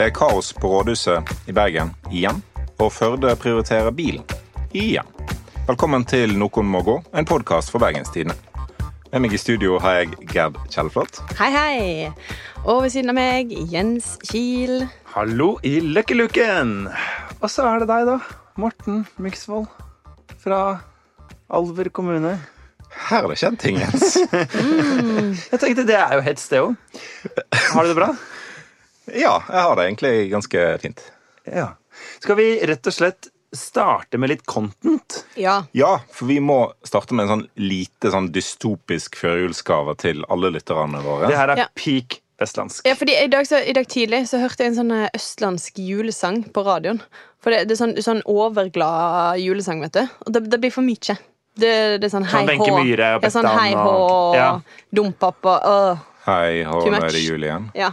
Det er kaos på rådhuset i Bergen igjen, og Førde prioriterer bilen igjen. Velkommen til Noen må gå, en podkast for Bergenstidene. Med meg i studio har jeg Gerd Kjellflot. Hei, hei. Og ved siden av meg Jens Kiel. Hallo i Løkkeluken! Og så er det deg, da. Morten Myksvold. Fra Alver kommune. Her har det skjedd ting, Jens. Jeg tenkte det er jo hets, det òg. Har du det bra? Ja, jeg har det egentlig ganske fint. Ja. Skal vi rett og slett starte med litt content? Ja. Ja, for vi må starte med en sånn lite sånn dystopisk førjulsgave til alle lytterne våre. Det her er Ja. peak vestlandsk. ja fordi i dag, så, I dag tidlig så hørte jeg en sånn eh, østlandsk julesang på radioen. For det, det er sånn, sånn overglad julesang, vet du. Og det, det blir for mye. Det, det er sånn hei Sånn hå. Myhre og Ja, sånn Bettan hei og- hå, Ja. dompappa øh. Hei, hå, nå er det jul igjen. Ja.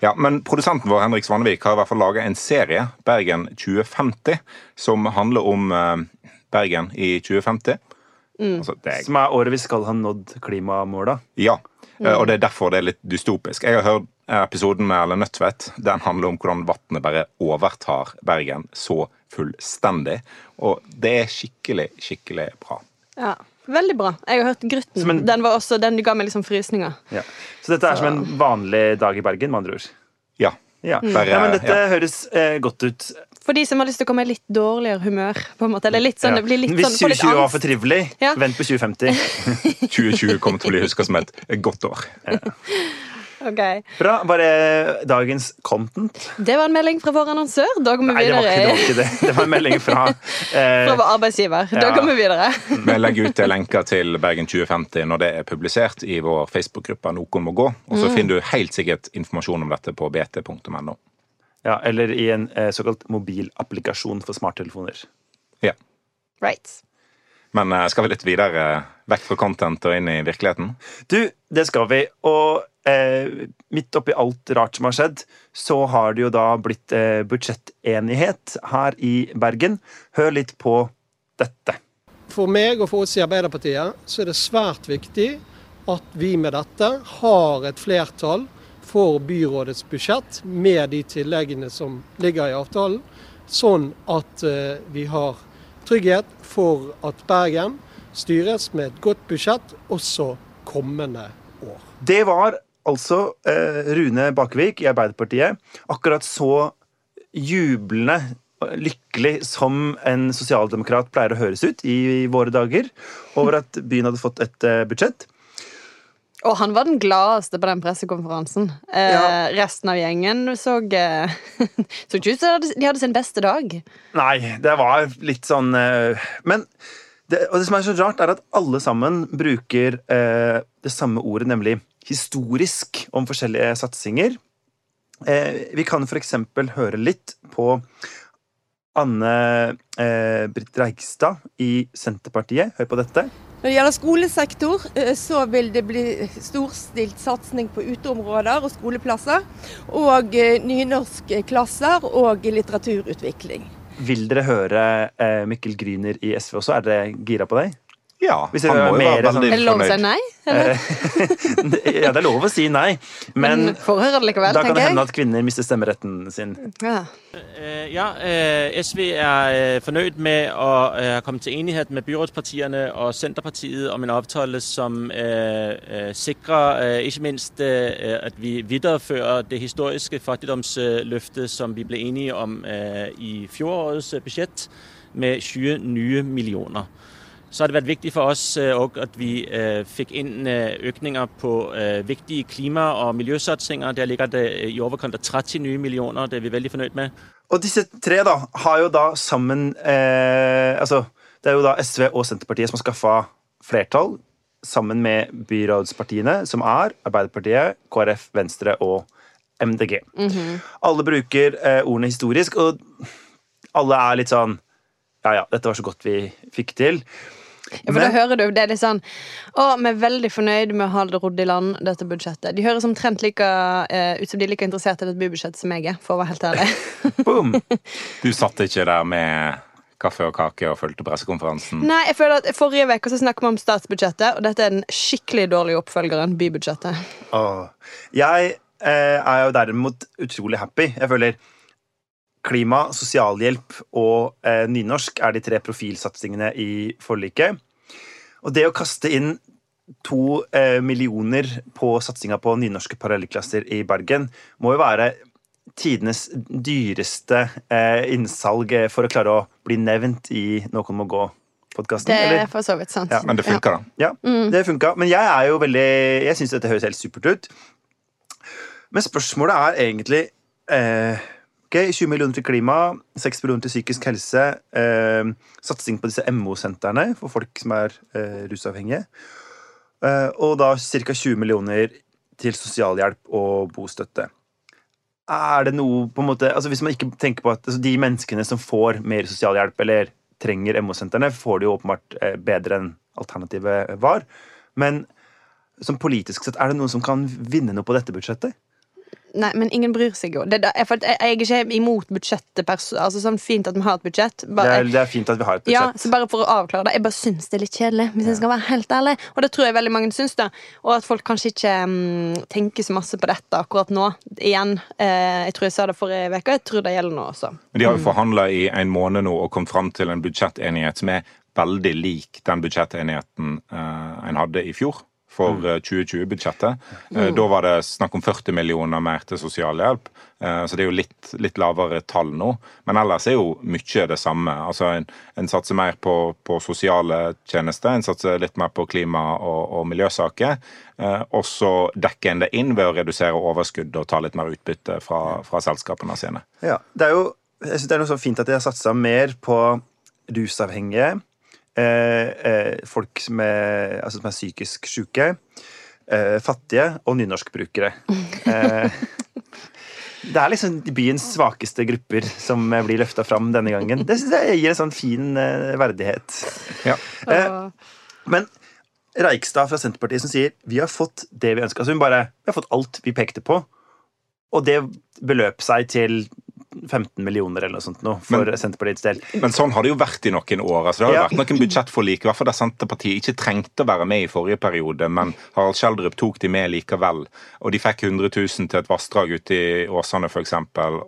Ja, men Produsenten vår Henrik Svanevik har i hvert fall laga en serie, Bergen 2050, som handler om eh, Bergen i 2050. Mm. Altså, det er, Som er året vi skal ha nådd klimamåla. ja, mm. og det er derfor det er litt dystopisk. Jeg har hørt eh, episoden med Erlend Nødtvedt. Den handler om hvordan vannet bare overtar Bergen så fullstendig. Og det er skikkelig, skikkelig bra. ja. Veldig bra. Jeg har hørt Grutten. En- Den var også, den ga meg liksom frysninger. Ja. Så dette er som en vanlig dag i Bergen, med andre ord. Ja. Ja. Bare, ja, men dette ja. høres eh, godt ut. For de som har lyst til å komme i litt dårligere humør. på en måte Eller litt sånn, Ja. det blir litt Hvis sånn 2020 var for trivelig, Ja. vent på 2050. 2020 kommer til å bli huska som et godt år. Ok. Bra. det dagens content. Det var en melding fra vår annonsør. Da går vi Nei, det var, ikke, det videre. var det. Var en melding fra eh, Fra vår arbeidsgiver. Da Ja. går vi videre. Vi legger ut lenker til Bergen 2050 når det er publisert i vår Facebook-gruppe Noen må gå. Og så finner du helt sikkert informasjon om dette på bt.no. ja, Eller i en eh, såkalt mobilapplikasjon for smarttelefoner. Ja. Right. Men eh, skal vi litt videre vekk fra content og inn i virkeligheten? Du, det skal vi. Og eh, midt oppi alt rart som har skjedd, så har det jo da blitt eh, budsjettenighet her i Bergen. Hør litt på dette. For meg og for oss i Arbeiderpartiet så er det svært viktig at vi med dette har et flertall for byrådets budsjett med de tilleggene som ligger i avtalen, sånn at eh, vi har trygghet for at Bergen styres med et godt budsjett også kommende år. Det var altså eh, Rune Bakevik i Arbeiderpartiet akkurat så jublende lykkelig som en sosialdemokrat pleier å høres ut i våre dager over at byen hadde fått et eh, budsjett. Og han var den gladeste på den pressekonferansen. Eh, Ja. Resten av gjengen så eh, Så ikke ut som de hadde sin beste dag. Nei, det var litt sånn eh, Men det, og det som er så rart, er at alle sammen bruker eh, det samme ordet, nemlig historisk, om forskjellige satsinger. Eh, vi kan eksempel høre litt på Anne eh, Britt Reigstad i Senterpartiet. Hør på dette. Når det gjelder skolesektor, eh, så vil det bli storstilt satsing på uteområder og skoleplasser. Og eh, nynorskklasser og litteraturutvikling. Vil dere høre eh, Mikkel Gryner i SV også? Er dere gira på deg? Ja, Hvis han må jo mer være sånn- veldig Er det lov å si nei? Eller? Eh, ja, det er lov å si nei, men, Men får høre det likevel, da kan det hende at kvinner mister stemmeretten sin. Ja. Øh, Ja, øh, SV er fornøyd med å ha kommet til enighet med byrådspartiene og Senterpartiet om en avtale som sikrer ikke minst at vi viderefører det historiske fattigdomsløftet som vi ble enige om i fjorårets budsjett, med 20 nye millioner. Så har det vært viktig for oss òg at vi øh, fikk inn øh, økninger på øh, viktige klima- og miljøsatsinger. Der ligger det øh, i overkant av 30 nye millioner. Det er vi veldig fornøyd med. Og disse tre da, har jo da sammen eh, Altså, det er jo da SV og Senterpartiet som har skaffa flertall sammen med byrådspartiene, som er Arbeiderpartiet, KrF, Venstre og MDG. Alle bruker eh, ordene historisk, og alle er litt sånn Ja, ja, dette var så godt vi fikk til. Ja, for da hører du, det er litt sånn Å, vi er veldig fornøyd med å ha det rodd i land, dette budsjettet. De høres omtrent like uh, ut som de er like interessert i dette bybudsjettet som jeg er, for å være helt ærlig. Boom! Du satt ikke der med kaffe og kake og fulgte pressekonferansen. Nei, jeg føler at Forrige uke så snakket vi om statsbudsjettet, og dette er den skikkelig dårlige oppfølgeren, bybudsjettet. Åh. Jeg eh, er jo derimot utrolig happy. Jeg føler klima, sosialhjelp og eh, nynorsk er de tre profilsatsingene i forliket. Og det å kaste inn to eh, millioner på satsinga på nynorske parallellklasser i Bergen må jo være tidenes dyreste eh, innsalg for å klare å bli nevnt i Noen må gå. Podcasten, Det er for så vidt sant. Ja, Men det funker, da. Ja, det funka. Men jeg er jo veldig Jeg syns dette høres helt supert ut. Men spørsmålet er egentlig eh, ok, 20 millioner til klima, 6 millioner til psykisk helse, eh, satsing på disse MO-sentrene for folk som er eh, rusavhengige, eh, og da ca. 20 millioner til sosialhjelp og bostøtte. Er det noe på en måte, altså Hvis man ikke tenker på at altså de menneskene som får mer sosialhjelp eller trenger MO-sentrene, får det jo åpenbart eh, bedre enn alternativet var. Men som politisk sett, er det noen som kan vinne noe på dette budsjettet? Nei, men ingen bryr seg jo. Det, jeg, jeg er ikke imot budsjettet. Altså, sånn Fint at vi har et budsjett. Det er, det er fint at vi har et budsjett. ja, så bare for å avklare det, Jeg bare syns det er litt kjedelig, hvis jeg skal være helt ærlig. Og det tror jeg veldig mange syns. da Og at folk kanskje ikke um, tenker så masse på dette akkurat nå. Igjen. Eh, jeg tror jeg sa det forrige uke, og jeg tror det gjelder nå også. Men de har jo forhandla i en måned nå og kommet fram til en budsjettenighet som er veldig lik den budsjettenigheten eh, en hadde i fjor. For eh, 2020-budsjettet. Eh, Da var det snakk om 40 millioner mer til sosialhjelp. Eh, Så det er jo litt, litt lavere tall nå. Men ellers er jo mye det samme. Altså En, en satser mer på, på sosiale tjenester, en satser litt mer på klima- og, og miljøsaker. Eh, Og så dekker en det inn ved å redusere overskudd og ta litt mer utbytte fra, fra selskapene sine. Ja, det er jo jeg synes det er noe så fint at de har satsa mer på rusavhengige, folk som er, altså som er psykisk syke, eh, fattige og nynorskbrukere. Eh, det er liksom byens svakeste grupper som eh, blir løfta fram denne gangen. Det synes jeg gir en sånn fin eh, verdighet. Ja. Eh, men Reikstad fra Senterpartiet som sier vi har fått det vi ønska. Altså hun bare, vi har fått alt vi pekte på. Og det beløp seg til 15 millioner eller noe sånt nå, for Men- Senterpartiets del. Men sånn har det jo vært i noen år. altså Det har Ja. vært noen budsjettforlik i hvert fall der Senterpartiet ikke trengte å være med i forrige periode, men Harald Schjelderup tok de med likevel. Og de fikk 100 000 til et vassdrag ute i Åsane f.eks.,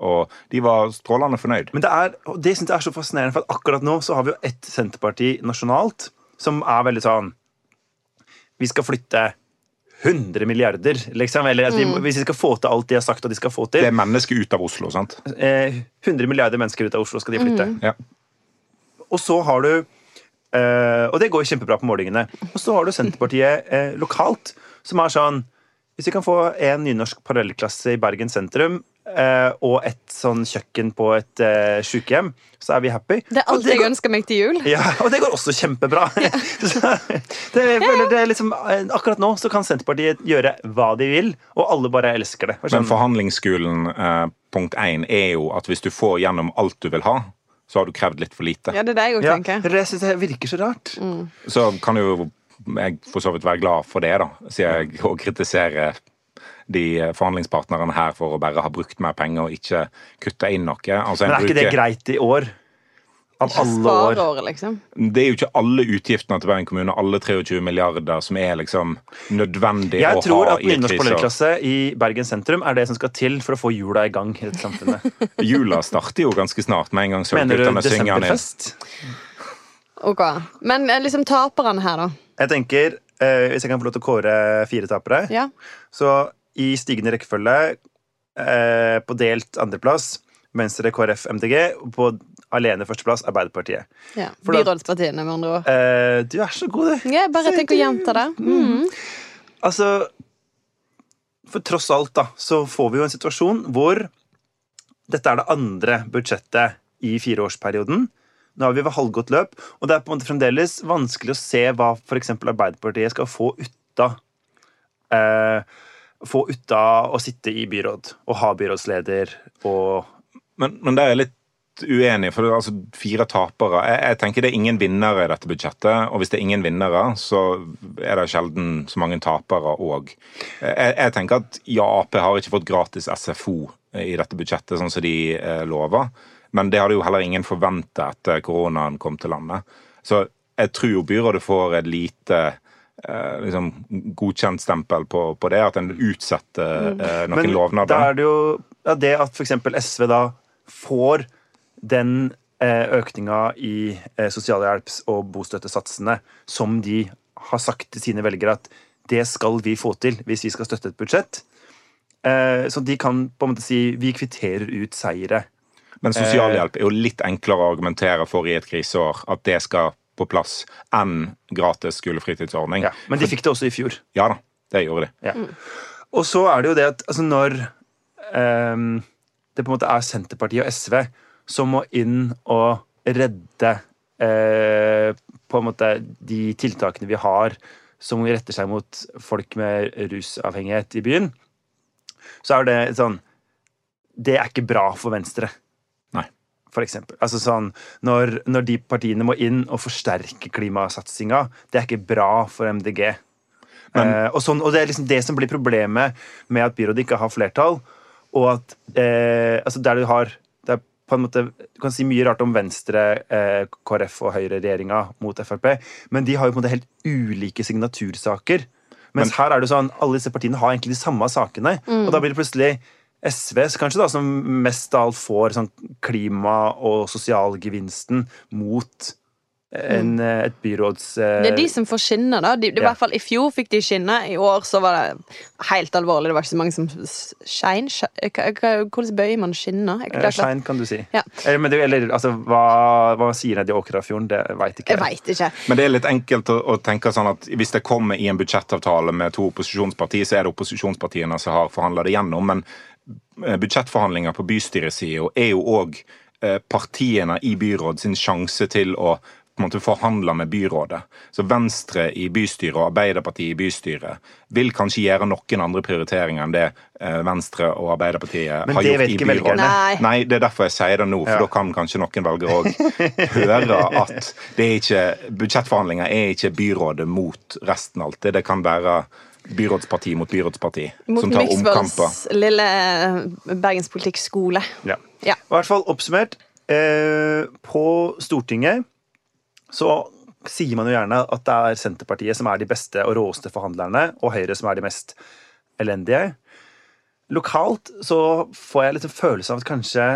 og de var strålende fornøyd. Men det, er, og det synes jeg er så fascinerende, for at akkurat nå så har vi jo ett Senterparti nasjonalt som er veldig sånn Vi skal flytte 100 milliarder, liksom. Eller at mm. hvis de skal få til alt de har sagt at de skal få til. Det er mennesker ut av Oslo, sant? Eh, 100 milliarder mennesker ut av Oslo skal de flytte. Ja. Og så har du eh, Og det går kjempebra på målingene. Og så har du Senterpartiet eh, lokalt, som er sånn Hvis vi kan få en nynorsk parallellklasse i Bergen sentrum eh, og et sånn kjøkken på et uh, sykehjem, så er vi happy. Det er alt jeg går- ønsker meg til jul. ja, og det går også kjempebra. så, det, jeg føler det er liksom, eh, akkurat nå så kan Senterpartiet gjøre hva de vil, og alle bare elsker det. Men forhandlingsskolen eh, punkt én er jo at hvis du får gjennom alt du vil ha, så har du krevd litt for lite. Ja, det er det jeg òg ja, tenker. det syns jeg virker så rart. Så kan jo jeg for så vidt være glad for det, da, siden jeg òg kritiserer de forhandlingspartnerne her for å bare ha brukt mer penger og ikke kutta inn noe. Altså, Men er ikke det greit i år? Av alle år. Liksom. Det er jo ikke alle utgiftene til Bergen kommune, alle 23 milliarder, som er liksom nødvendig Jeg å ha i Jeg tror at parallellklasse i Bergen sentrum er det som skal til for å få jula i gang i dette samfunnet. Jula starter jo ganske snart, med en gang sølvguttene synger den inn. Ok. Men eh, liksom taperne her, da. Jeg tenker, eh, Hvis jeg kan få lov til å kåre fire tapere Ja. Så i stigende rekkefølge, eh, på delt andreplass, Venstre, KrF, MDG. Og på alene førsteplass, Arbeiderpartiet. ja. Byrådspartiene, med andre ord. Eh, du er så god, du. Ja, bare tenk å gjenta det. Mm. Altså For tross alt, da, så får vi jo en situasjon hvor dette er det andre budsjettet i fireårsperioden. Nå har vi ved halvgått løp, og det er på en måte fremdeles vanskelig å se hva f.eks. Arbeiderpartiet skal få ut av eh, Få ut av å sitte i byråd og ha byrådsleder og Men, men der er jeg litt uenig, for det er altså fire tapere. Jeg, jeg tenker det er ingen vinnere i dette budsjettet, og hvis det er ingen vinnere, så er det sjelden så mange tapere òg. Jeg, jeg tenker at ja, Ap har ikke fått gratis SFO i dette budsjettet, sånn som de eh, lover. Men det hadde jo heller ingen forventa etter koronaen kom til landet. Så jeg tror jo byrådet får et lite eh, liksom, godkjent stempel på, på det, at en utsetter eh, noen Men lovnader. da er det jo ja, det at f.eks. SV da får den eh, økninga i eh, sosialhjelps- og bostøttesatsene som de har sagt til sine velgere at det skal vi få til hvis vi skal støtte et budsjett. Eh, så de kan på en måte si vi kvitterer ut seire. Men Eh. sosialhjelp er jo litt enklere å argumentere for i et kriseår, at det skal på plass, enn gratis skolefritidsordning. Ja, men de fikk det også i fjor. Ja da, det gjorde de. Ja. Og så er det jo det at altså når um, det på en måte er Senterpartiet og SV som må inn og redde uh, på en måte de tiltakene vi har som retter seg mot folk med rusavhengighet i byen, så er det sånn Det er ikke bra for Venstre. For eksempel. Altså sånn, når, når de partiene må inn og forsterke klimasatsinga, det er ikke bra for MDG. Eh, og, sånn, og det er liksom det som blir problemet med at byrådet ikke har flertall. Og at eh, altså der du har det er på en måte, Du kan si mye rart om Venstre, eh, KrF og Høyre-regjeringa mot Frp, men de har jo på en måte helt ulike signatursaker. Mens her er det sånn, alle disse partiene har egentlig de samme sakene. Og da blir det plutselig SV kanskje da, som mest av alt får sånn klima- og sosialgevinsten mot en, mm. et byråds... eh, Det er de som får skinne, da. De, det, I Ja. hvert fall I fjor fikk de skinne. I år så var det helt alvorlig. Det var ikke så mange som skein. Hva- Hvordan bøyer man skinne? Eh, er Skein, kan du si. Ja. Eller, men det, eller altså, hva, hva sier de i Åkrafjorden? Det veit ikke jeg vet ikke. Men det er litt enkelt å, å tenke sånn at hvis det kommer i en budsjettavtale med to opposisjonspartier, så er det opposisjonspartiene som har forhandla det gjennom. Men eh, budsjettforhandlinger på bystyresida er jo òg partiene i byråd sin sjanse til å på en måte forhandle med byrådet. Så Venstre i bystyret og Arbeiderpartiet i bystyret vil kanskje gjøre noen andre prioriteringer enn det eh, Venstre og Arbeiderpartiet Men har det gjort vet i ikke byrådet. velgerne. Nei. Nei, det er derfor jeg sier det nå, for Ja. da kan kanskje noen velgere òg høre at det er ikke, budsjettforhandlinger er ikke byrådet mot resten alltid. Det kan være byrådsparti mot byrådsparti Mot som tar omkamper. Myksvolds lille eh, bergenspolitikkskole. Ja. Ja. I hvert fall oppsummert. Eh, på Stortinget så sier man jo gjerne at det er Senterpartiet som er de beste og råeste forhandlerne, og Høyre som er de mest elendige. Lokalt så får jeg litt en følelse av at kanskje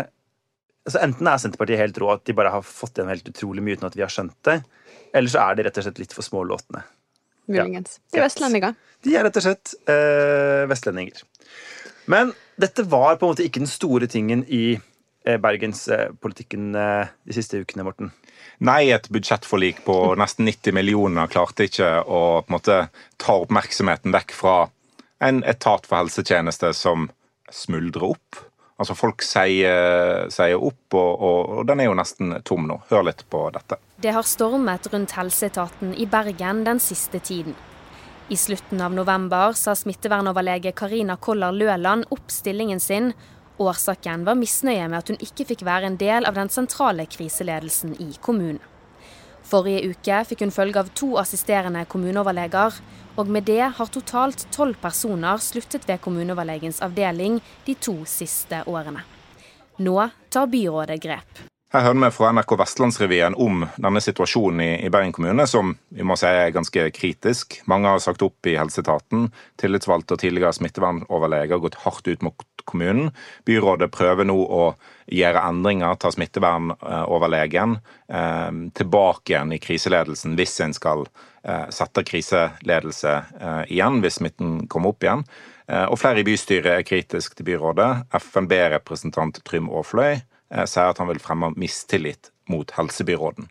altså Enten er Senterpartiet helt rå, at de bare har fått igjen helt utrolig mye uten at vi har skjønt det, eller så er de rett og slett litt for smålåtne. Muligens. De er vestlendinger. De er rett og slett eh, vestlendinger. Men dette var på en måte ikke den store tingen i eh, bergenspolitikken eh, de siste ukene, Morten. Nei, et budsjettforlik på nesten 90 millioner klarte ikke å på en måte ta oppmerksomheten vekk fra en etat for helsetjeneste som smuldrer opp. Altså Folk sier, opp, og, og, og den er jo nesten tom nå. Hør litt på dette. Det har stormet rundt helseetaten i Bergen den siste tiden. I slutten av november sa smittevernoverlege Karina Koller Løland opp stillingen sin. Årsaken var misnøye med at hun ikke fikk være en del av den sentrale kriseledelsen i kommunen. Forrige uke fikk hun følge av to assisterende kommuneoverleger, og med det har totalt tolv personer sluttet ved kommuneoverlegens avdeling de to siste årene. Nå tar byrådet grep. Her hører vi fra NRK Vestlandsrevyen om denne situasjonen i, Bergen kommune, som vi må si er ganske kritisk. Mange har sagt opp i helseetaten. Tillitsvalgte og tidligere smittevernoverleger har gått hardt ut mot kommunen. Byrådet prøver nå å gjøre endringer, ta smittevernoverlegen eh, tilbake igjen i kriseledelsen hvis en skal eh, sette kriseledelse eh, igjen, hvis smitten kommer opp igjen. Eh, og flere i bystyret er kritisk til byrådet. FNB-representant Trym Aafløy eh, sier at han vil fremme mistillit mot helsebyråden.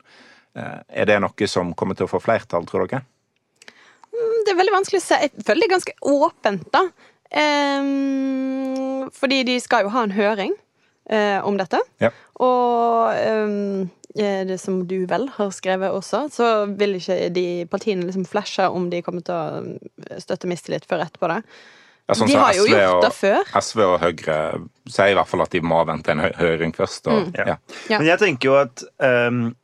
Eh, Er det noe som kommer til å få flertall, tror dere? Det er veldig vanskelig å se. Jeg føler det er ganske åpent, da. Ehm, fordi de skal jo ha en høring eh, om dette. Ja. Og ehm, eh, det som du vel har skrevet også, så vil ikke de partiene liksom flashe om de kommer til å eh, støtte mistillit før etterpå det. Ja, sånn de har jo SV gjort og- det før. SV og Høyre sier i hvert fall at de må vente en hø- høring først. Og, Mm. ja. Ja. Men jeg tenker jo at ehm,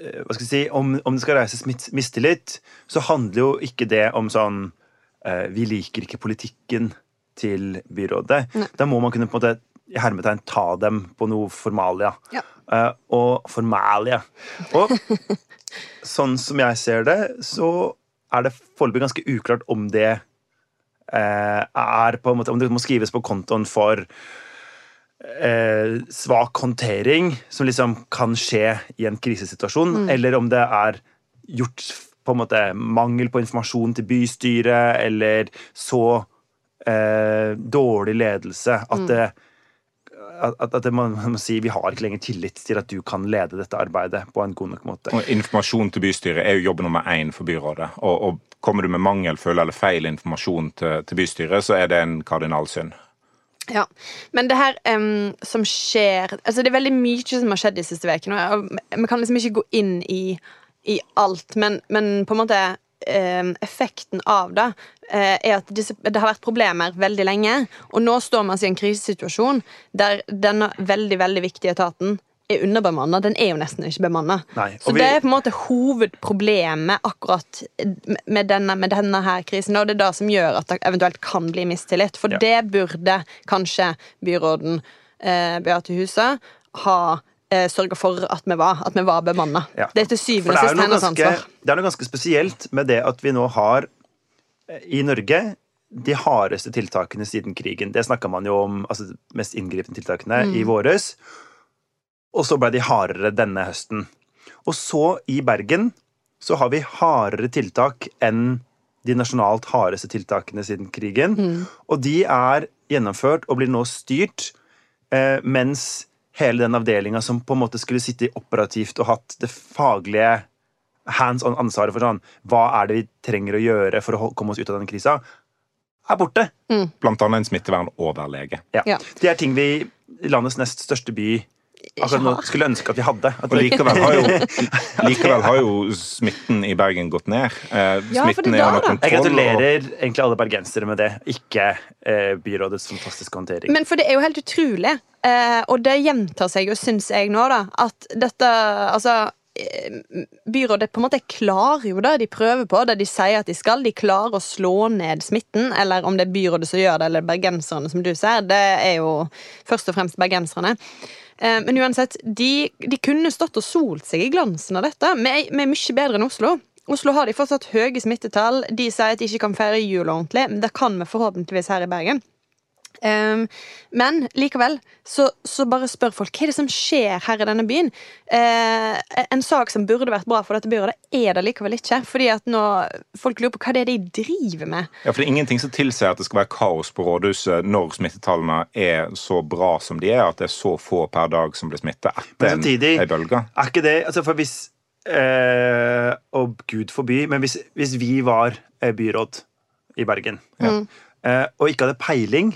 eh, hva skal jeg si, om, om det skal reises mistillit, så handler jo ikke det om sånn Vi liker ikke politikken til byrådet. Nei. Da må man kunne på en måte i hermetegn ta dem på noe formalia. Ja. Eh, og formalia. Og sånn som jeg ser det, så er det foreløpig ganske uklart om det eh, er på en måte, Om det må skrives på kontoen for eh, svak håndtering, som liksom kan skje i en krisesituasjon, eller om det er gjort på en måte mangel på informasjon til bystyret, eller så eh, dårlig ledelse at det at, at det man, man må si vi har ikke lenger tillit til at du kan lede dette arbeidet på en god nok måte. Og informasjon til bystyret er jo jobb nummer én for byrådet. Og, og kommer du med mangelfull eller feil informasjon til, til bystyret, så er det en kardinalsynd. Ja, Men det her um, som skjer Altså Det er veldig mye som har skjedd de siste ukene. Vi kan liksom ikke gå inn i, i alt, men, men på en måte em, effekten av det eh, er at det har vært problemer veldig lenge. Og nå står man i en krisesituasjon der denne veldig veldig viktige etaten er underbemanna. Den er jo nesten ikke bemanna. Så vi- det er på en måte hovedproblemet akkurat med denne, med denne her krisen. Og det er det som gjør at det eventuelt kan bli mistillit. For Ja. det burde kanskje byråden eh, Beate Huset ha eh, sørga for at vi var, at vi var bemanna. Ja. Det er til syvende og sist hennes ansvar. det er noe ganske spesielt med det at vi nå har eh, i Norge de hardeste tiltakene siden krigen. Det snakka man jo om, altså de mest inngripende tiltakene, Mm. i våres. Og så ble de hardere denne høsten. Og så, i Bergen, så har vi hardere tiltak enn de nasjonalt hardeste tiltakene siden krigen. Mm. Og de er gjennomført og blir nå styrt, eh, mens hele den avdelinga som på en måte skulle sitte operativt og hatt det faglige hands on ansvaret for sånn Hva er det vi trenger å gjøre for å komme oss ut av denne krisa? Er borte. Blant annet en smittevernoverlege. Ja. Ja. Det er ting vi i landets nest største by akkurat nå skulle ønske at vi hadde. At Og likevel har jo, likevel har jo smitten i Bergen gått ned. Eh, Ja, for det smitten er er under kontroll. Jeg gratulerer egentlig alle bergensere med det, ikke eh, byrådets fantastiske håndtering. Men for det er jo helt utrolig, eh, og det gjentar seg jo, syns jeg nå, da, at dette Altså eh, Byrådet på en måte klarer jo det de prøver på, det de sier at de skal. De klarer å slå ned smitten, eller om det er byrådet som gjør det, eller bergenserne, som du ser. Det er jo først og fremst bergenserne. Eh, Men uansett, de, de kunne stått og solt seg i glansen av dette. Vi er, mye bedre enn Oslo. Oslo har de fortsatt høye smittetall. De sier at de ikke kan feire jul ordentlig, men det kan vi forhåpentligvis her i Bergen. Um, men likevel så, så bare spør folk hva er det som skjer her i denne byen. Uh, en sak som burde vært bra for dette byrådet, er det likevel ikke. Fordi at nå folk lurer på hva det er de driver med. Ja, for Det er ingenting som tilsier at det skal være kaos på rådhuset når smittetallene er så bra som de er, at det er så få per dag som blir smittet etter samtidig en bølge. Er ikke det altså For hvis eh, Og gud forby, men hvis, hvis vi var eh, byråd i Bergen eh, og ikke hadde peiling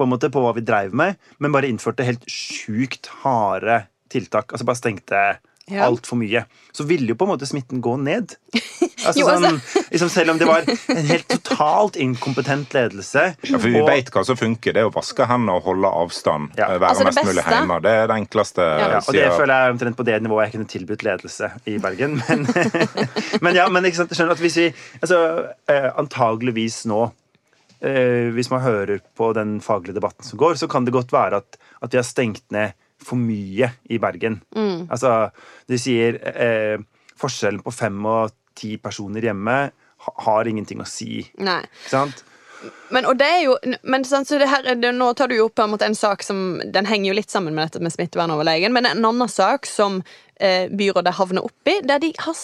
på en måte på hva vi dreiv med, men bare innførte helt sjukt harde tiltak, altså bare stengte Ja. alt for mye, så ville jo på en måte smitten gå ned. Altså, Jo, altså- sånn, liksom selv om det var en helt totalt inkompetent ledelse. Ja, for Vi og- vet hva som funker. Det er å vaske hendene og holde avstand. Ja. eh, Være Altså, mest mest mulig hjemme. Det er det enkleste. Ja. Ja, og det føler jeg omtrent på det nivået jeg kunne tilbudt ledelse i Bergen. Men, men ja, men ikke sant, skjønner at hvis vi altså, eh, Antageligvis nå, hvis man hører på den faglige debatten som går, så kan det godt være at, at vi har stengt ned for mye i Bergen. Altså, de sier eh, forskjellen på fem og ti personer hjemme ha, har ingenting å si. Nei. Ikke sant? Men, og det er jo, men sant, så det her, er- det, Nå tar du jo opp en, måte en sak som Den henger jo litt sammen med dette med smittevernoverlegen, men en annen sak som eh, byrådet havner oppi, der de har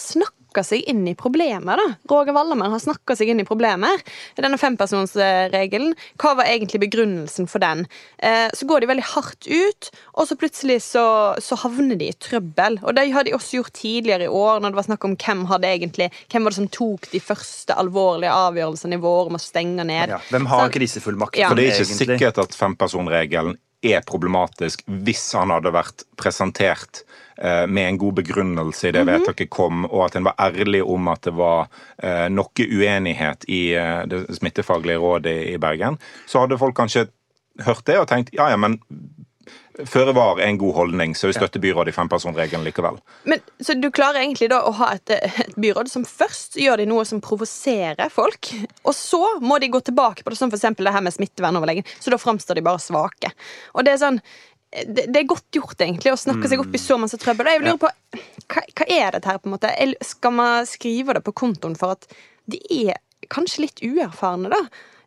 snakka seg inn i problemer. da. Roger Wallermann har snakka seg inn i problemer. Denne fempersonsregelen, hva var egentlig begrunnelsen for den? Eh, så går de veldig hardt ut, og så plutselig så, så havner de i trøbbel. Og det har de også gjort tidligere i år, når det var snakk om hvem hadde egentlig, hvem var det som tok de første alvorlige avgjørelsene i vår om å stenge ned. Ja. Hvem har Sant? krisefullmakt? Ja. For det er ikke egentlig? sikkert at fempersonregelen er problematisk hvis han hadde vært presentert med en god begrunnelse i det vedtaket kom, og at en var ærlig om at det var eh, noe uenighet i eh, det smittefaglige rådet i, Bergen, så hadde folk kanskje hørt det og tenkt ja, ja, men føre var er en god holdning, så vi støtter byrådet i fempersonregelen likevel. Men, så du klarer egentlig da å ha et, et byråd som først gjør de noe som provoserer folk, og så må de gå tilbake på det, som eksempel det her med smittevernoverlegen, så da framstår de bare svake. Og det er sånn det, det er godt gjort egentlig å snakke seg opp i så masse trøbbel. Jeg lurer på, hva, hva er dette her? på en måte? Skal man skrive det på kontoen for at de er kanskje litt uerfarne, da.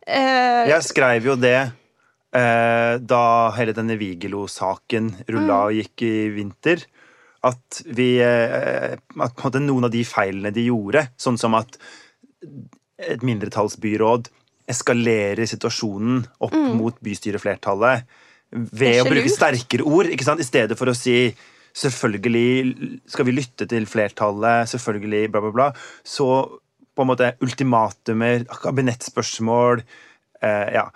Eh, Jeg skrev jo det eh, da hele denne Vigelo-saken rulla og gikk i vinter. At vi eh, At noen av de feilene de gjorde, sånn som at et mindretallsbyråd eskalerer situasjonen opp mot bystyreflertallet ved er å bruke lurt. sterkere ord, ikke sant? i stedet for å si Selvfølgelig skal vi lytte til flertallet, selvfølgelig, bla, bla, bla. Så på en måte ultimatumer, kabinettspørsmål eh, Ja.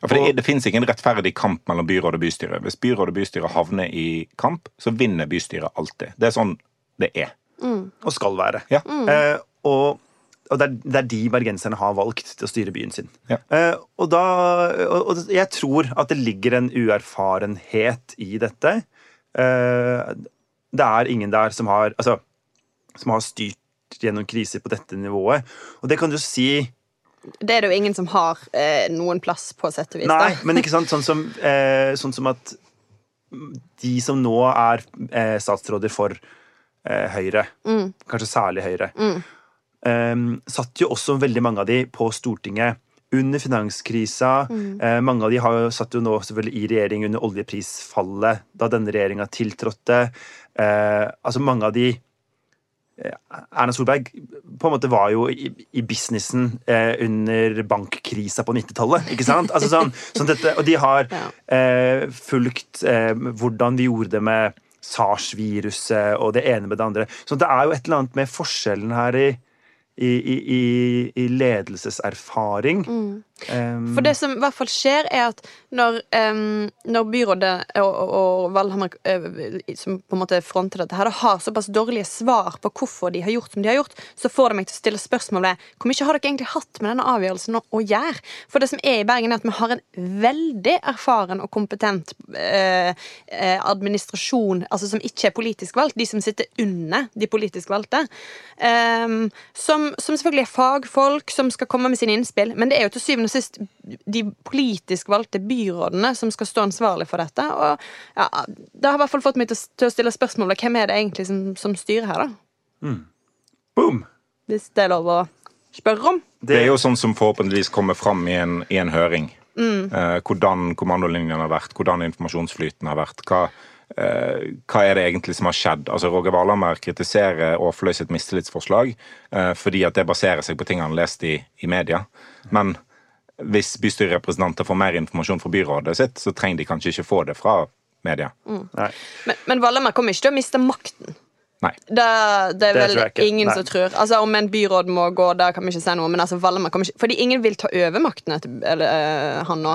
Ja, for det, det finnes ikke en rettferdig kamp mellom byråd og bystyre. Hvis byråd og bystyre havner i kamp, så vinner bystyret alltid. Det er sånn det er. og skal være. Ja. Eh, og og det, er, det er de bergenserne har valgt til å styre byen sin. Ja. Uh, og, da, og, og jeg tror at det ligger en uerfarenhet i dette. Uh, det er ingen der som har, altså, som har styrt gjennom kriser på dette nivået. Og det kan du si det er det jo ingen som har uh, noen plass, på sett og vis. Nei, men ikke sant, sånn som, eh, sånn som at de som nå er statsråder for Høyre, kanskje særlig Høyre, eh, satt jo også veldig mange av de på Stortinget under finanskrisa. Eh, mange av de har jo satt jo nå selvfølgelig i regjering under oljeprisfallet da denne regjeringa tiltrådte. Eh, altså mange av de Erna Solberg på en måte var jo i, i businessen eh, under bankkrisa på 90-tallet. ikke sant? Altså sånn, sånn dette, og de har eh, fulgt eh, hvordan vi gjorde det med SARS-viruset og det ene med det andre. Så det er jo et eller annet med forskjellen her i, i, i, i, ledelseserfaring. ledelseserfaring. Um, For det som i hvert fall skjer, er at når, um, når byrådet og, og, og Valhammer, eh, som på en måte fronter dette, her, har såpass dårlige svar på hvorfor de har gjort som de har gjort, så får det meg til å stille spørsmålet hvor mye har dere egentlig hatt med denne avgjørelsen å, gjøre? For det som er i Bergen, er at vi har en veldig erfaren og kompetent eh, administrasjon, altså som ikke er politisk valgt, de som sitter under de politisk valgte, um, som, som selvfølgelig er fagfolk, som skal komme med sine innspill, men det er jo til syvende og sist de politisk valgte byrådene som skal stå ansvarlig for dette. Og ja, Det har i hvert fall fått meg til, å- stille spørsmål spørsmålet hvem er det egentlig som, som styrer her, da? boom! Hvis det er lov å spørre om. Det er jo sånn som forhåpentligvis kommer fram i en, i en høring. Eh, hvordan kommandolinjene har vært, hvordan informasjonsflyten har vært. Hva, Uh, hva er det egentlig som har skjedd? Altså Roger Valhammer kritiserer Aafløy sitt mistillitsforslag uh, fordi at det baserer seg på ting han har lest i, i media. Men hvis bystyrerepresentanter får mer informasjon fra byrådet sitt, så trenger de kanskje ikke få det fra media. Mm. Men, men Valhammer kommer ikke til å miste makten. Nei. Det, det er Det vel tror ingen Nei. som tror. Altså Om en byråd må gå, da kan vi ikke si noe. Men altså ikke Fordi ingen vil ta over makten etter eller, eh, han nå.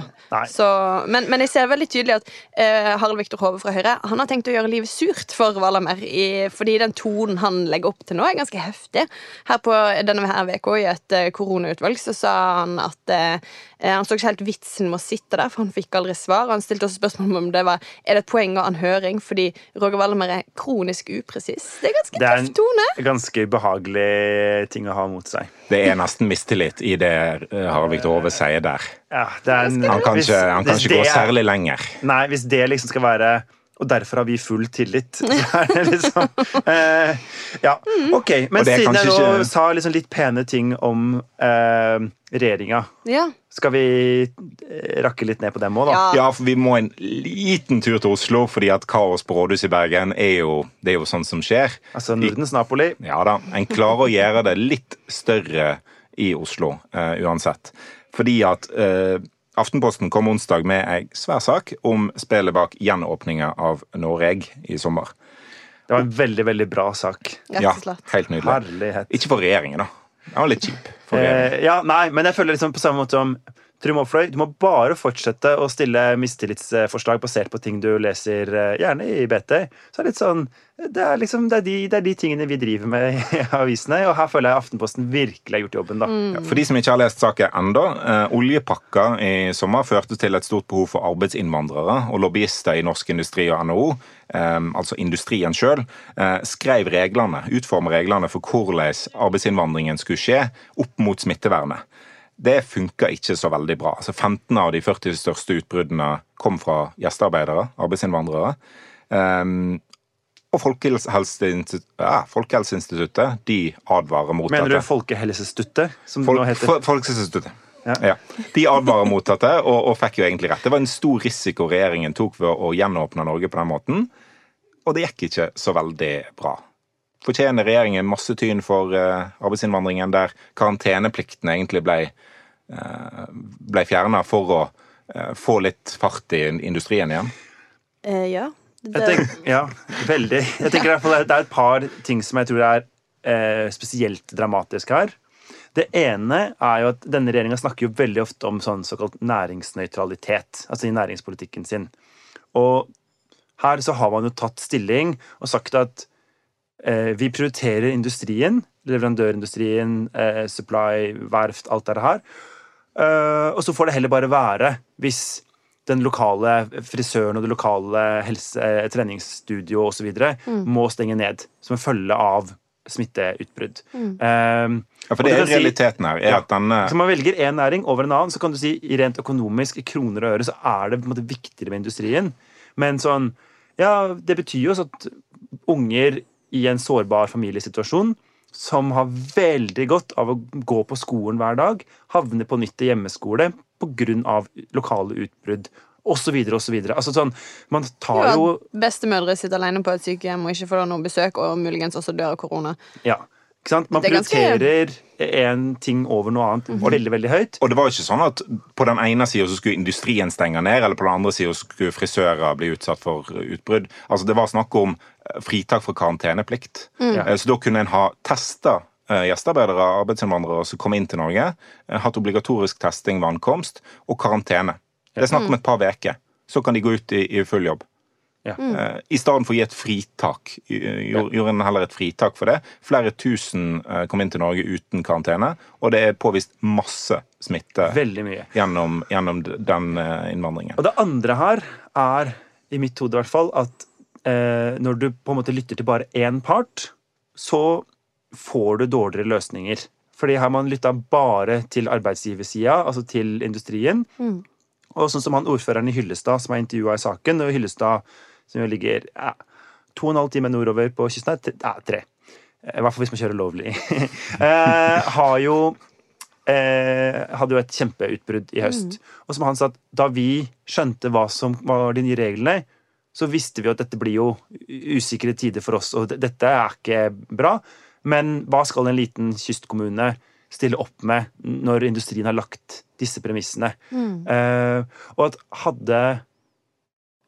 Så, men, men jeg ser veldig tydelig at eh, Harald Viktor Hove fra Høyre Han har tenkt å gjøre livet surt for Valhammer. Fordi den tonen han legger opp til nå, er ganske heftig. Her på denne her VK, i et eh, koronautvalg så sa han at eh, han så ikke helt vitsen med å sitte der, for han fikk aldri svar. Han stilte også spørsmål om det var Er det et poeng å en høring fordi Roger Valhammer er kronisk upresis. Det er ganske Det er tøff en tone. ganske ubehagelig ting å ha mot seg. Det er nesten mistillit i det eh, Harald Viktor Hove sier der. Ja, det er en, Han kan ikke, han kan hvis ikke gå det er- særlig lenger. Nei, hvis det liksom skal være Og derfor har vi full tillit. Så er det liksom eh, Ja, OK. Men siden jeg nå ikke- sa liksom litt pene ting om eh, regjeringa, Ja. skal vi eh, rakke litt ned på dem òg, da? Ja. Ja, for vi må en liten tur til Oslo, fordi at kaos på rådhuset i Bergen er jo, det er jo sånn som skjer. Altså Nordens Napoli. Ja da, En klarer å gjøre det litt større i Oslo eh, uansett. Fordi at eh, Aftenposten kom onsdag med ei svær sak om spillet bak gjenåpninga av Noreg i sommer. Det var en veldig, veldig bra sak. Ja, helt nydelig. Herlighet. Ikke for regjeringen, da. Den var litt kjip. for regjeringen. Eh, ja, nei, men jeg føler liksom på samme måte som Trym Aafløy, du må bare fortsette å stille mistillitsforslag basert på ting du leser, eh, gjerne i BT. Så er det litt sånn det er, liksom, det, er de, det er de tingene vi driver med i avisene, og her føler jeg Aftenposten virkelig har gjort jobben. da. Ja, For de som ikke har lest saken enda, eh, oljepakka i sommer førte til et stort behov for arbeidsinnvandrere, og lobbyister i Norsk Industri og NHO, eh, altså industrien sjøl, eh, skrev reglene, utformet reglene for hvordan arbeidsinnvandringen skulle skje opp mot smittevernet. Det funka ikke så veldig bra. Altså 15 av de 40 største utbruddene kom fra gjestearbeidere, arbeidsinnvandrere. Um, Og Folkehelseinstituttet, ja, Folkehelseinstituttet de advarer mot Mener du Folkehelseinstituttet? Som Folk, nå heter? Fol- Folkehelseinstituttet. Ja. Ja. De advarer mot dette, og, og fikk jo egentlig rett. Det var en stor risiko regjeringen tok ved å gjenåpne Norge på den måten, og det gikk ikke så veldig bra. Fortjener regjeringen masse tyn for eh, arbeidsinnvandringen, der karanteneplikten egentlig ble, uh, ble fjerna for å eh, få litt fart i industrien igjen? Eh, ja. Jeg Det, tenker, ja, veldig. Jeg tenker i det er- er et par ting som jeg tror er eh, spesielt dramatisk her. Det ene er jo at denne regjeringa snakker jo veldig ofte om sånn såkalt næringsnøytralitet, altså i næringspolitikken sin. Og her så har man jo tatt stilling og sagt at eh, vi prioriterer industrien, leverandørindustrien, eh, supply, verft, alt det her. Eh, og så får det heller bare være hvis den lokale frisøren og det lokale helse, eh, treningsstudio osv. Mm. må stenge ned som en følge av smitteutbrudd. Mm. Eh, Ja, for det er realiteten her. er Ja. at denne så man velger én næring over en annen, så kan du si i rent økonomisk, i kroner og øre, så er det på en måte viktigere med industrien. Men sånn Ja, det betyr jo også at unger i en sårbar familiesituasjon som har veldig godt av å gå på skolen hver dag, havne på nytt i hjemmeskole pga. lokale utbrudd osv. osv. Altså sånn Man tar jo jo, bestemødre sitter alene på et sykehjem og ikke får noe besøk, og muligens også dør av korona. Ja. Ikke sant? Man er prioriterer én ting over noe annet veldig, veldig høyt. Og det var ikke sånn at på den ene sida skulle industrien stenge ned, eller på den andre sida skulle frisører bli utsatt for utbrudd. Altså Det var snakk om eh, fritak fra karanteneplikt. Ja. Eh, Så da kunne en ha testa eh, gjestearbeidere, arbeidsinnvandrere som kom inn til Norge. Hatt obligatorisk testing ved ankomst, og karantene. Det er snakk om et par uker. Så kan de gå ut i, i full jobb. Ja. Uh, I stedet for å gi et fritak. Gjorde ja. en heller et fritak for det. Flere tusen uh, kom inn til Norge uten karantene, og det er påvist masse smitte Veldig mye. gjennom, gjennom den uh, innvandringen. Og det andre her er, i mitt hode i hvert fall, at eh, når du på en måte lytter til bare én part, så får du dårligere løsninger. Fordi her man lytta bare til arbeidsgiversida, altså til industrien. Og sånn som han ordføreren i Hyllestad som er intervjua i saken, og Hyllestad som jo ligger ja, to og en halv time nordover på kysten, her. ja, tre. I hvert fall hvis man kjører lovlig. eh, har jo eh, hadde jo et kjempeutbrudd i høst. Og som han sa, da vi skjønte hva som var de nye reglene, så visste vi at dette blir jo usikre tider for oss, og dette er ikke bra. Men hva skal en liten kystkommune stille opp med når industrien har lagt disse premissene? Eh, og at hadde eh,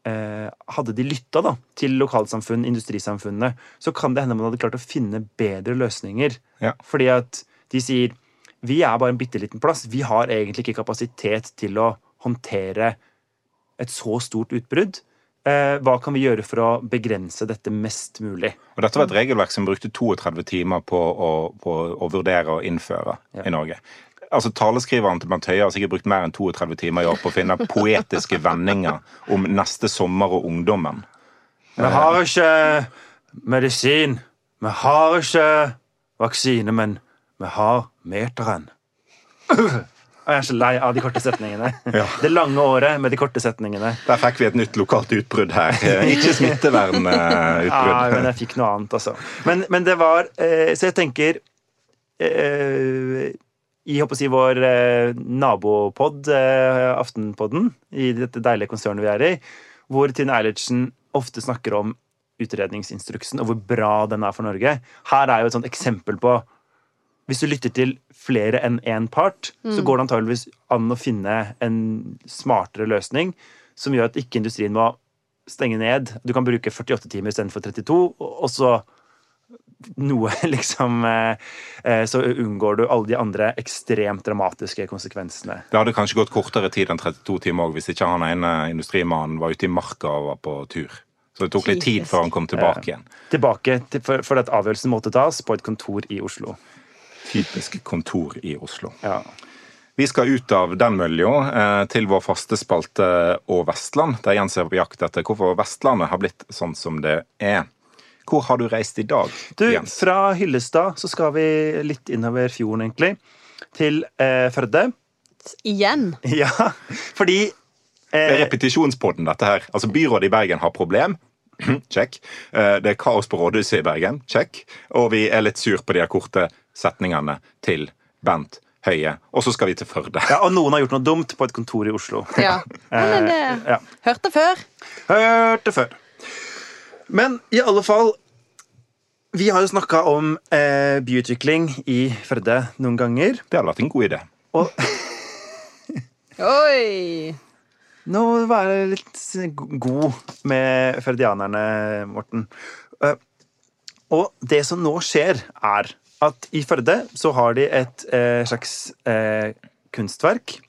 hadde de lytta da, til lokalsamfunn, industrisamfunnene, så kan det hende man hadde klart å finne bedre løsninger. Ja. Fordi at de sier vi er bare en bitte liten plass. Vi har egentlig ikke kapasitet til å håndtere et så stort utbrudd. Eh, hva kan vi gjøre for å begrense dette mest mulig? Og Dette var et regelverk som brukte 32 timer på å, på å vurdere og innføre Ja. i Norge. Altså Taleskriveren til Bent Høie har sikkert brukt mer enn 32 timer i år på å finne poetiske vendinger om neste sommer og ungdommen. Vi har ikke medisin. Vi har ikke vaksine, men vi har meteren. Jeg er så lei av de korte setningene. Ja. Det lange året med de korte setningene. Der fikk vi et nytt lokalt utbrudd her. Ikke Nei, Ja, men jeg fikk noe annet, altså. Men, men det var eh, Så jeg tenker eh, I håper å si, vår eh, nabopod, eh, Aftenpodden, i dette deilige konsernet vi er i, hvor Tine Eilertsen ofte snakker om utredningsinstruksen og hvor bra den er for Norge. Her er jo et sånt eksempel på hvis du lytter til flere enn én part, så går det antageligvis an å finne en smartere løsning som gjør at ikke industrien må stenge ned. Du kan bruke 48 timer istedenfor 32, og og så noe, liksom eh, eh, Så unngår du alle de andre ekstremt dramatiske konsekvensene. Det hadde kanskje gått kortere tid enn 32 timer òg, hvis ikke han ene industrimannen var ute i marka og var på tur. Så det tok litt tid før han kom tilbake igjen. Tilbake til, for, for at avgjørelsen måtte tas på et kontor i Oslo. Typisk kontor i Oslo. Ja. Vi skal ut av den mølja eh, til vår faste spalte Og Vestland, der Jens er på jakt etter hvorfor Vestlandet har blitt sånn som det er. Hvor har du reist i dag, Du, Jens? fra Hyllestad så skal vi litt innover fjorden, egentlig. Til eh, Førde. Igjen. Ja, fordi Det er eh, repetisjonspodden, dette her. Altså, Byrådet i Bergen har problem. Check. Eh, Det er kaos på rådhuset i Bergen. Check. Og vi er litt sur på de her korte setningene til Bent Høie. Og så skal vi til Førde. Ja, og noen har gjort noe dumt på et kontor i Oslo. Ja. Men det Ja. hørte før. Hørte før. Men i alle fall Vi har jo snakka om eh, byutvikling i Førde noen ganger. Det hadde vært en god idé. Og Oi! nå må du være litt god med førdianerne, Morten. Eh, og det som nå skjer, er at i Førde så har de et eh, slags eh, kunstverk.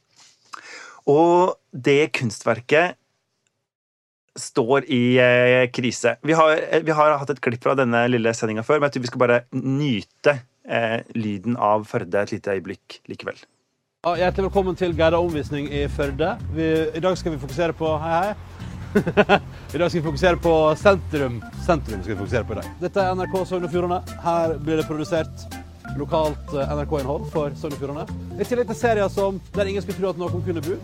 Og det kunstverket står i eh, krise. Vi har, eh, vi har hatt et klipp fra denne lille sendinga før, men jeg tror vi skal bare nyte eh, lyden av Førde et lite øyeblikk likevel. Hjertelig velkommen til guidet omvisning i Førde. Vi, I dag skal vi fokusere på Hei, hei. I dag skal vi fokusere på sentrum. Sentrum skal vi fokusere på i dag. Dette er NRK Sogn og Fjordane. Her blir det produsert lokalt eh, NRK-innhold for Sogn og Fjordane. I tillegg til serier som Der ingen skulle tro at noen kunne bo.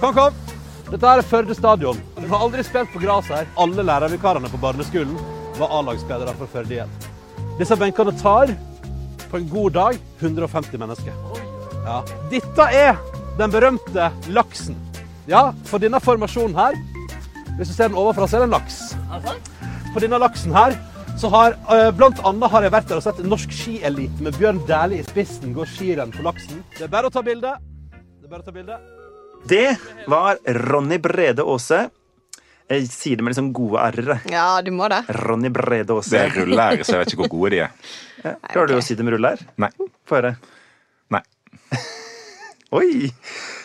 Kom, kom! Dette er Førde stadion. Du har aldri spilt på gress her. Alle lærervikarene på barneskolen var A-lagsspillere for Førde igjen. Disse benkene tar på en god dag 150 mennesker. Ja. Dette er den berømte laksen. Ja, for denne formasjonen her, hvis du ser den overfra, så er det en laks. På denne laksen her, så har eh, blant annet har jeg vært der og sett norsk skielite med Bjørn Dæhlie i spissen gå skirenn på laksen. Det er bare å ta bilde. Det er bare å ta bilde. Det var Ronny Brede Aase. Jeg sier det med liksom gode r-er. Ja, du må det. Ronny Brede Det er rulleære, så jeg vet ikke hvor gode de er. Ja, Klarer du okay. å si det med rulle? Nei. Få høre. Nei. Oi!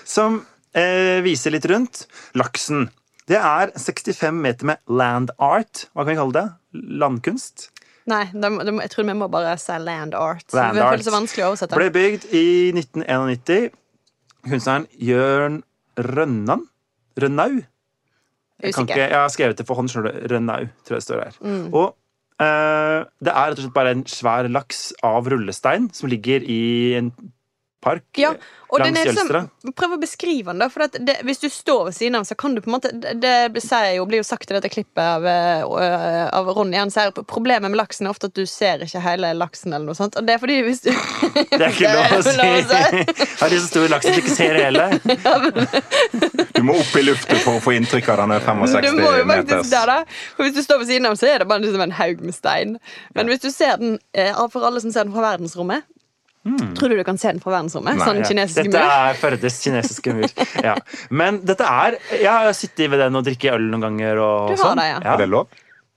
Som eh, viser litt rundt. Laksen. Det er 65 meter med land art. Hva kan vi kalle det? Landkunst? Nei, de, de, jeg tror vi må bare si land art. Land det art. føles så vanskelig å oversette. Ble bygd i 1991. Kunstneren Jørn Rønnan? Rønnau? Jeg, kan ikke, jeg har skrevet det for hånd. skjønner du. Rønnau, tror jeg det står her. Mm. Og eh, det er rett og slett bare en svær laks av rullestein som ligger i en park. Ja, og den langs liksom, Prøv å beskrive den, da. For at det, hvis du står ved siden av, så kan du på en måte Det, det jo, blir jo sagt i dette klippet av, eh, av Ronny. Han sier problemet med laksen er ofte at du ser ikke hele laksen, eller noe sånt. Og det er fordi hvis du Det er ikke lov å si. Har de så stor laks at du ikke ser hele? Du må opp i lufta for å få inntrykk av denne 65 Du må jo faktisk der, da. For hvis du står ved siden av, så er det bare liksom en haug med stein. Men hvis du ser den, eh, for alle som ser den fra verdensrommet Tror du du kan se den fra verdensrommet? Nei, sånn Ja, kinesisk Dette mur? er Førdes kinesiske mur. Ja. Men dette er Jeg har sittet ved den og drikket øl noen ganger. Og Du har sånn. det, ja. Er det lov?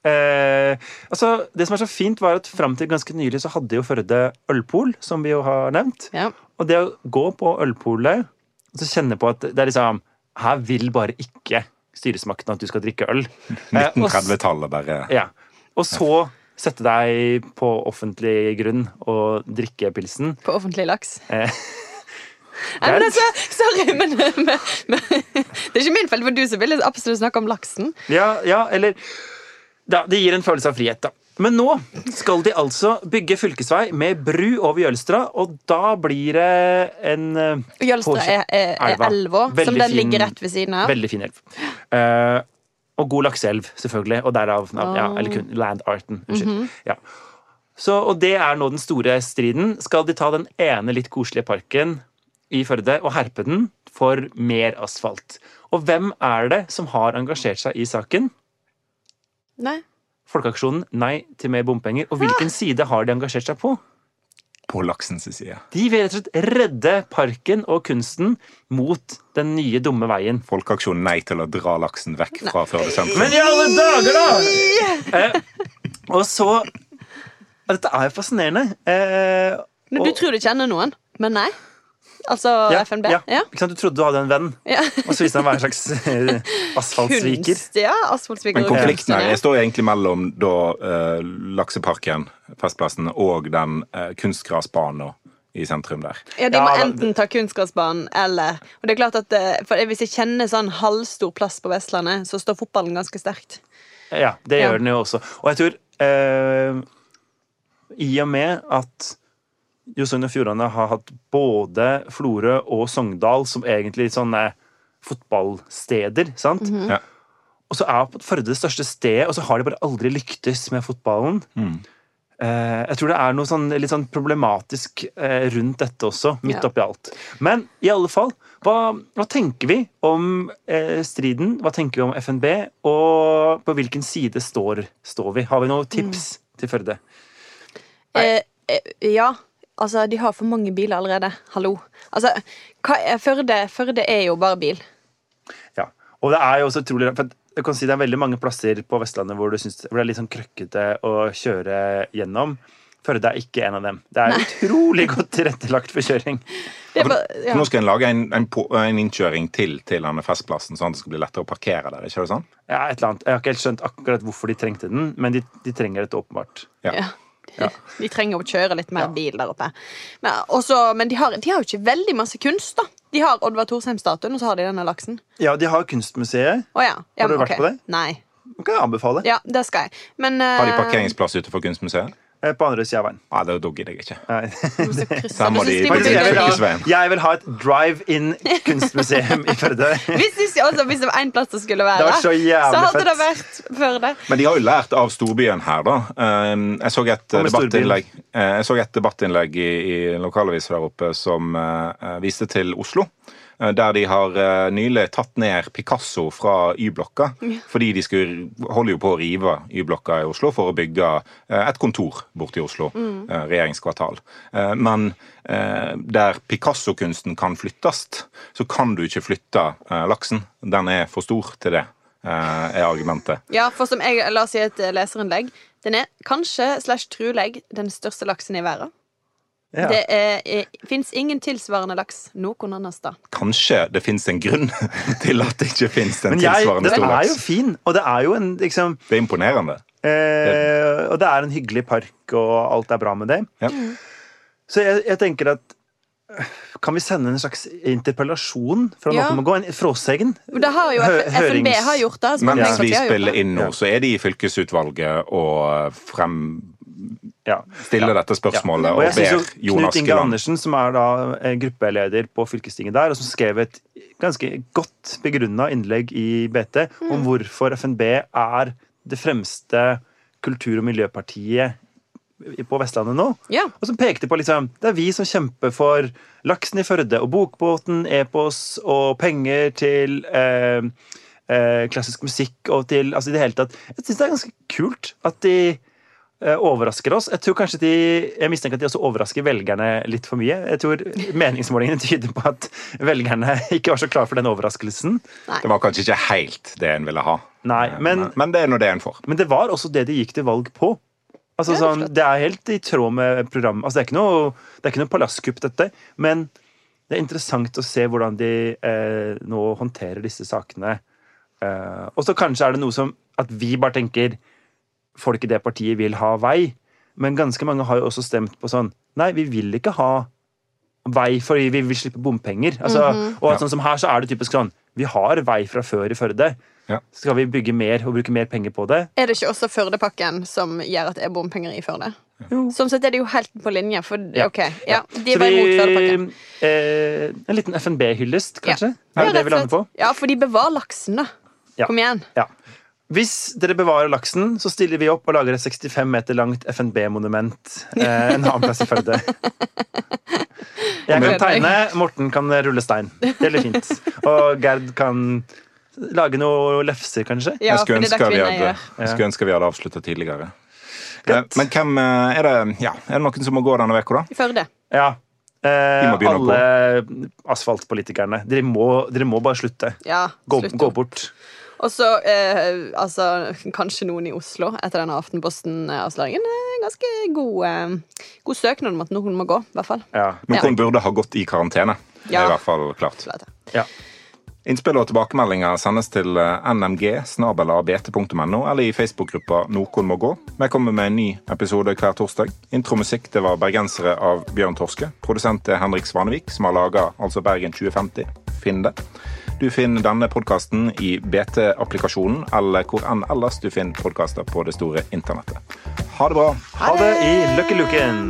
Eh, altså, det som er så fint, var at fram til ganske nylig så hadde jo Førde ølpol, som vi jo har nevnt. Ja. Og det å gå på ølpolet og så kjenne på at det er liksom Her vil bare ikke styresmakten at du skal drikke øl. Eh, og s- 1930-tallet, bare. Ja. Og så sette deg på offentlig grunn og drikke pilsen. På offentlig laks. Eh, Nei, men altså, sorry, men, men, men Det er ikke min feil, for du som ville absolutt snakke om laksen. Ja, ja eller da, Det gir en følelse av frihet, da. Men nå skal de altså bygge fylkesvei med bru over Jølstra, og da blir det en eh, Jølstra er, er, er elva. som den ligger rett ved siden av. veldig fin elv. Eh, og god lakseelv, selvfølgelig. Og derav ja, eller kun landarten. Unnskyld. ja. Så, og det er nå den store striden. Skal de ta den ene litt koselige parken i Førde og herpe den for mer asfalt? Og hvem er det som har engasjert seg i saken? Nei. Folkeaksjonen Nei til mer bompenger. Og hvilken side har de engasjert seg på? På laksens side. De vil rett og slett redde parken og kunsten mot den nye, dumme veien. Folkeaksjonen Nei til å dra laksen vekk fra Førde sentrum. Men i alle dager, da! Eh, og så Dette er jo fascinerende. Eh, Men du og- tror du kjenner noen, men nei? Altså ja, FNB? Ja. Ja. Ikke sant? Du trodde du hadde en venn, Ja. og så viste han å være en slags eh, asfaltsviker. Kunst, ja. Asfaltsviker. Men konflikten her jeg står egentlig mellom da uh, Lakseparken, Festplassen, og den uh, kunstgrasbanen i sentrum der. Ja, De må ja, enten ta kunstgressbanen eller Og det er klart at for Hvis jeg kjenner sånn halvstor plass på Vestlandet, så står fotballen ganske sterkt. Ja, det Ja. gjør den jo også. Og jeg tror eh, I og med at jo Sogn og Fjordane har hatt både Florø og Sogndal som egentlig sånne fotballsteder, sant? Ja. og så er Førde det største stedet, og så har de bare aldri lyktes med fotballen. Eh, jeg tror det er noe sånn, litt sånn problematisk eh, rundt dette også, midt Ja. oppi alt. Men i alle fall, hva, hva tenker vi om eh, striden? Hva tenker vi om FNB? Og på hvilken side står, står vi? Har vi noen tips til Førde? Eh, eh, ja. Altså, de har for mange biler allerede. Hallo. Altså, hva er, Førde, Førde er jo bare bil. Ja. Og det er jo også utrolig rart, for jeg kan si Det er veldig mange plasser på Vestlandet hvor, du synes, hvor det er litt sånn krøkkete å kjøre gjennom. Førde er ikke en av dem. Det er utrolig godt tilrettelagt for kjøring. Det bare, ja. nå skal en lage en, en, en innkjøring til til denne festplassen, sånn at det skal bli lettere å parkere der. ikke det sånn? Ja, et eller annet. Jeg har ikke helt skjønt akkurat hvorfor de trengte den, men de, de trenger dette åpenbart. Ja. Ja. De, de trenger å kjøre litt mer bil der oppe. Men, også, men de, har, de har jo ikke veldig masse kunst, da. De har Oddvar Thorsheim-statuen, og så har de denne laksen. Ja, de har Kunstmuseet. Oh, ja. ja. Har du vært på det? Nei. Det kan jeg anbefale. Ja, det skal jeg. Men Har de eh, parkeringsplass utenfor Kunstmuseet? Eh, På andre sida av veien. Nei, da da gidder jeg ikke. Der må det, de- Fylkesveien. jeg vil ha et drive-in kunstmuseum i Førde. hvis, altså, hvis det var én plass det skulle være, Det så så hadde det vært Førde. Men de har jo lært av storbyen her, da. Um, Jeg så et debattinnlegg, eh, jeg så et debattinnlegg i, i lokalavisa der oppe som eh, viste til Oslo. Eh, Der de har eh, nylig tatt ned Picasso fra Y-blokka. Fordi de skulle, holder jo på å rive Y-blokka i Oslo for å bygge eh, et kontor borte i Oslo. Mm. Regjeringskvartal. Men der Picasso-kunsten kan flyttes, så kan du ikke flytte laksen. Den er for stor til det, er argumentet. Ja, for som jeg la oss i et leserinnlegg, den er kanskje slash truleg den største laksen i verden. Ja. Det er, er, fins ingen tilsvarende laks noen annen sted. Kanskje det fins en grunn til at det ikke fins en jeg, tilsvarende den er jo fin, og det er jo en liksom Det er imponerende. eh, Og det er en hyggelig park, og alt er bra med det. Ja. Så jeg, jeg tenker at øh, Kan vi sende en slags interpellasjon fra Ja. noen må gå? En fråsegn? Det har jo FNB har gjort det. Men Mens vi spiller inn nå, så er de i fylkesutvalget og frem Ja. stiller dette spørsmålet Og og synes ber jo Knut Inge Andersen, som er da eh, gruppeleder på fylkestinget der, og som skrev et ganske godt begrunna innlegg i BT om hvorfor FNB er det fremste kultur- og miljøpartiet på Vestlandet nå. Ja. Og som pekte på liksom Det er vi som kjemper for laksen i Førde og Bokbåten, Epos og penger til eh, eh, klassisk musikk og til Altså i det hele tatt Jeg syns det er ganske kult at de overrasker oss. Jeg tror kanskje de Jeg mistenker at de også overrasker velgerne litt for mye. Jeg tror meningsmålingene tyder på at velgerne ikke var så klare for den overraskelsen. Det var kanskje ikke helt det en ville ha. Nei, Eh, men- men det er nå det en får. Men det var også det de gikk til valg på. Altså, det er sånn, det er helt i tråd med programmet. Altså, det, er ikke noe, det er ikke noe palasskupp, dette. Men det er interessant å se hvordan de eh, nå håndterer disse sakene. Eh, og så kanskje er det noe som at vi bare tenker folk i det partiet vil ha vei. Men ganske mange har jo også stemt på sånn Nei, vi vil ikke ha vei fordi vi vil slippe bompenger. Altså, Og sånn som her så er det typisk sånn Vi har vei fra før i Førde. Ja. Skal vi bygge mer og bruke mer penger på det? Er det ikke også Førdepakken som gjør at det er bompenger i Førde? Jo. Sånn sett er det jo helt på linje, for Ja. ok, ja, de er var imot Førdepakken. Eh, en liten FNB-hyllest, kanskje? Er det Ja, det vi lander på? Ja, for de bevarer laksen, da. Ja. Kom igjen. Ja. Hvis dere bevarer laksen, så stiller vi opp og lager et 65 meter langt FNB-monument eh, en annen plass i Førde. Jeg kan tegne, Morten kan rulle stein. Det blir fint. Og Gerd kan lage noe lefser, kanskje. Ja, jeg skulle er ønske vi hadde, skulle ønske vi hadde avslutta tidligere. Eh, Men hvem eh, er det Ja, er det noen som må gå denne uka, da? I Førde. Ja. Eh, alle asfaltpolitikerne. Dere må, dere må bare slutte. Ja, Gå, slutt gå bort. Og så eh, altså, kanskje noen i Oslo etter denne Aftenposten-avsløringen. Eh, Ganske god, eh, god søknad om at noen må gå, i hvert fall. Ja. Noen burde ha gått i karantene. Det er i hvert fall klart. Ja. Innspill og tilbakemeldinger sendes til eh, nmg snabelabt.no eller i Facebook-gruppa Noen må gå. Vi kommer med en ny episode hver torsdag. Intromusikk det var 'Bergensere' av Bjørn Torske. Produsent er Henrik Svanevik, som har laga altså Bergen 2050. Finn det. Du finner denne podkasten i BT-applikasjonen eller hvor enn ellers du finner podkaster på det store internettet. Ha det bra! Ha det i Lucky Luken!